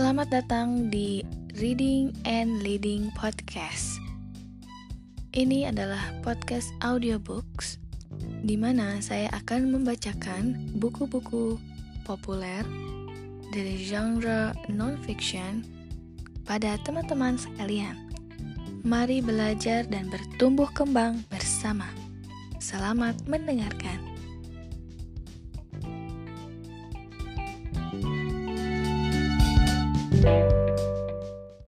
Selamat datang di Reading and Leading Podcast. Ini adalah podcast audiobooks di mana saya akan membacakan buku-buku populer dari genre non-fiction pada teman-teman sekalian. Mari belajar dan bertumbuh kembang bersama. Selamat mendengarkan.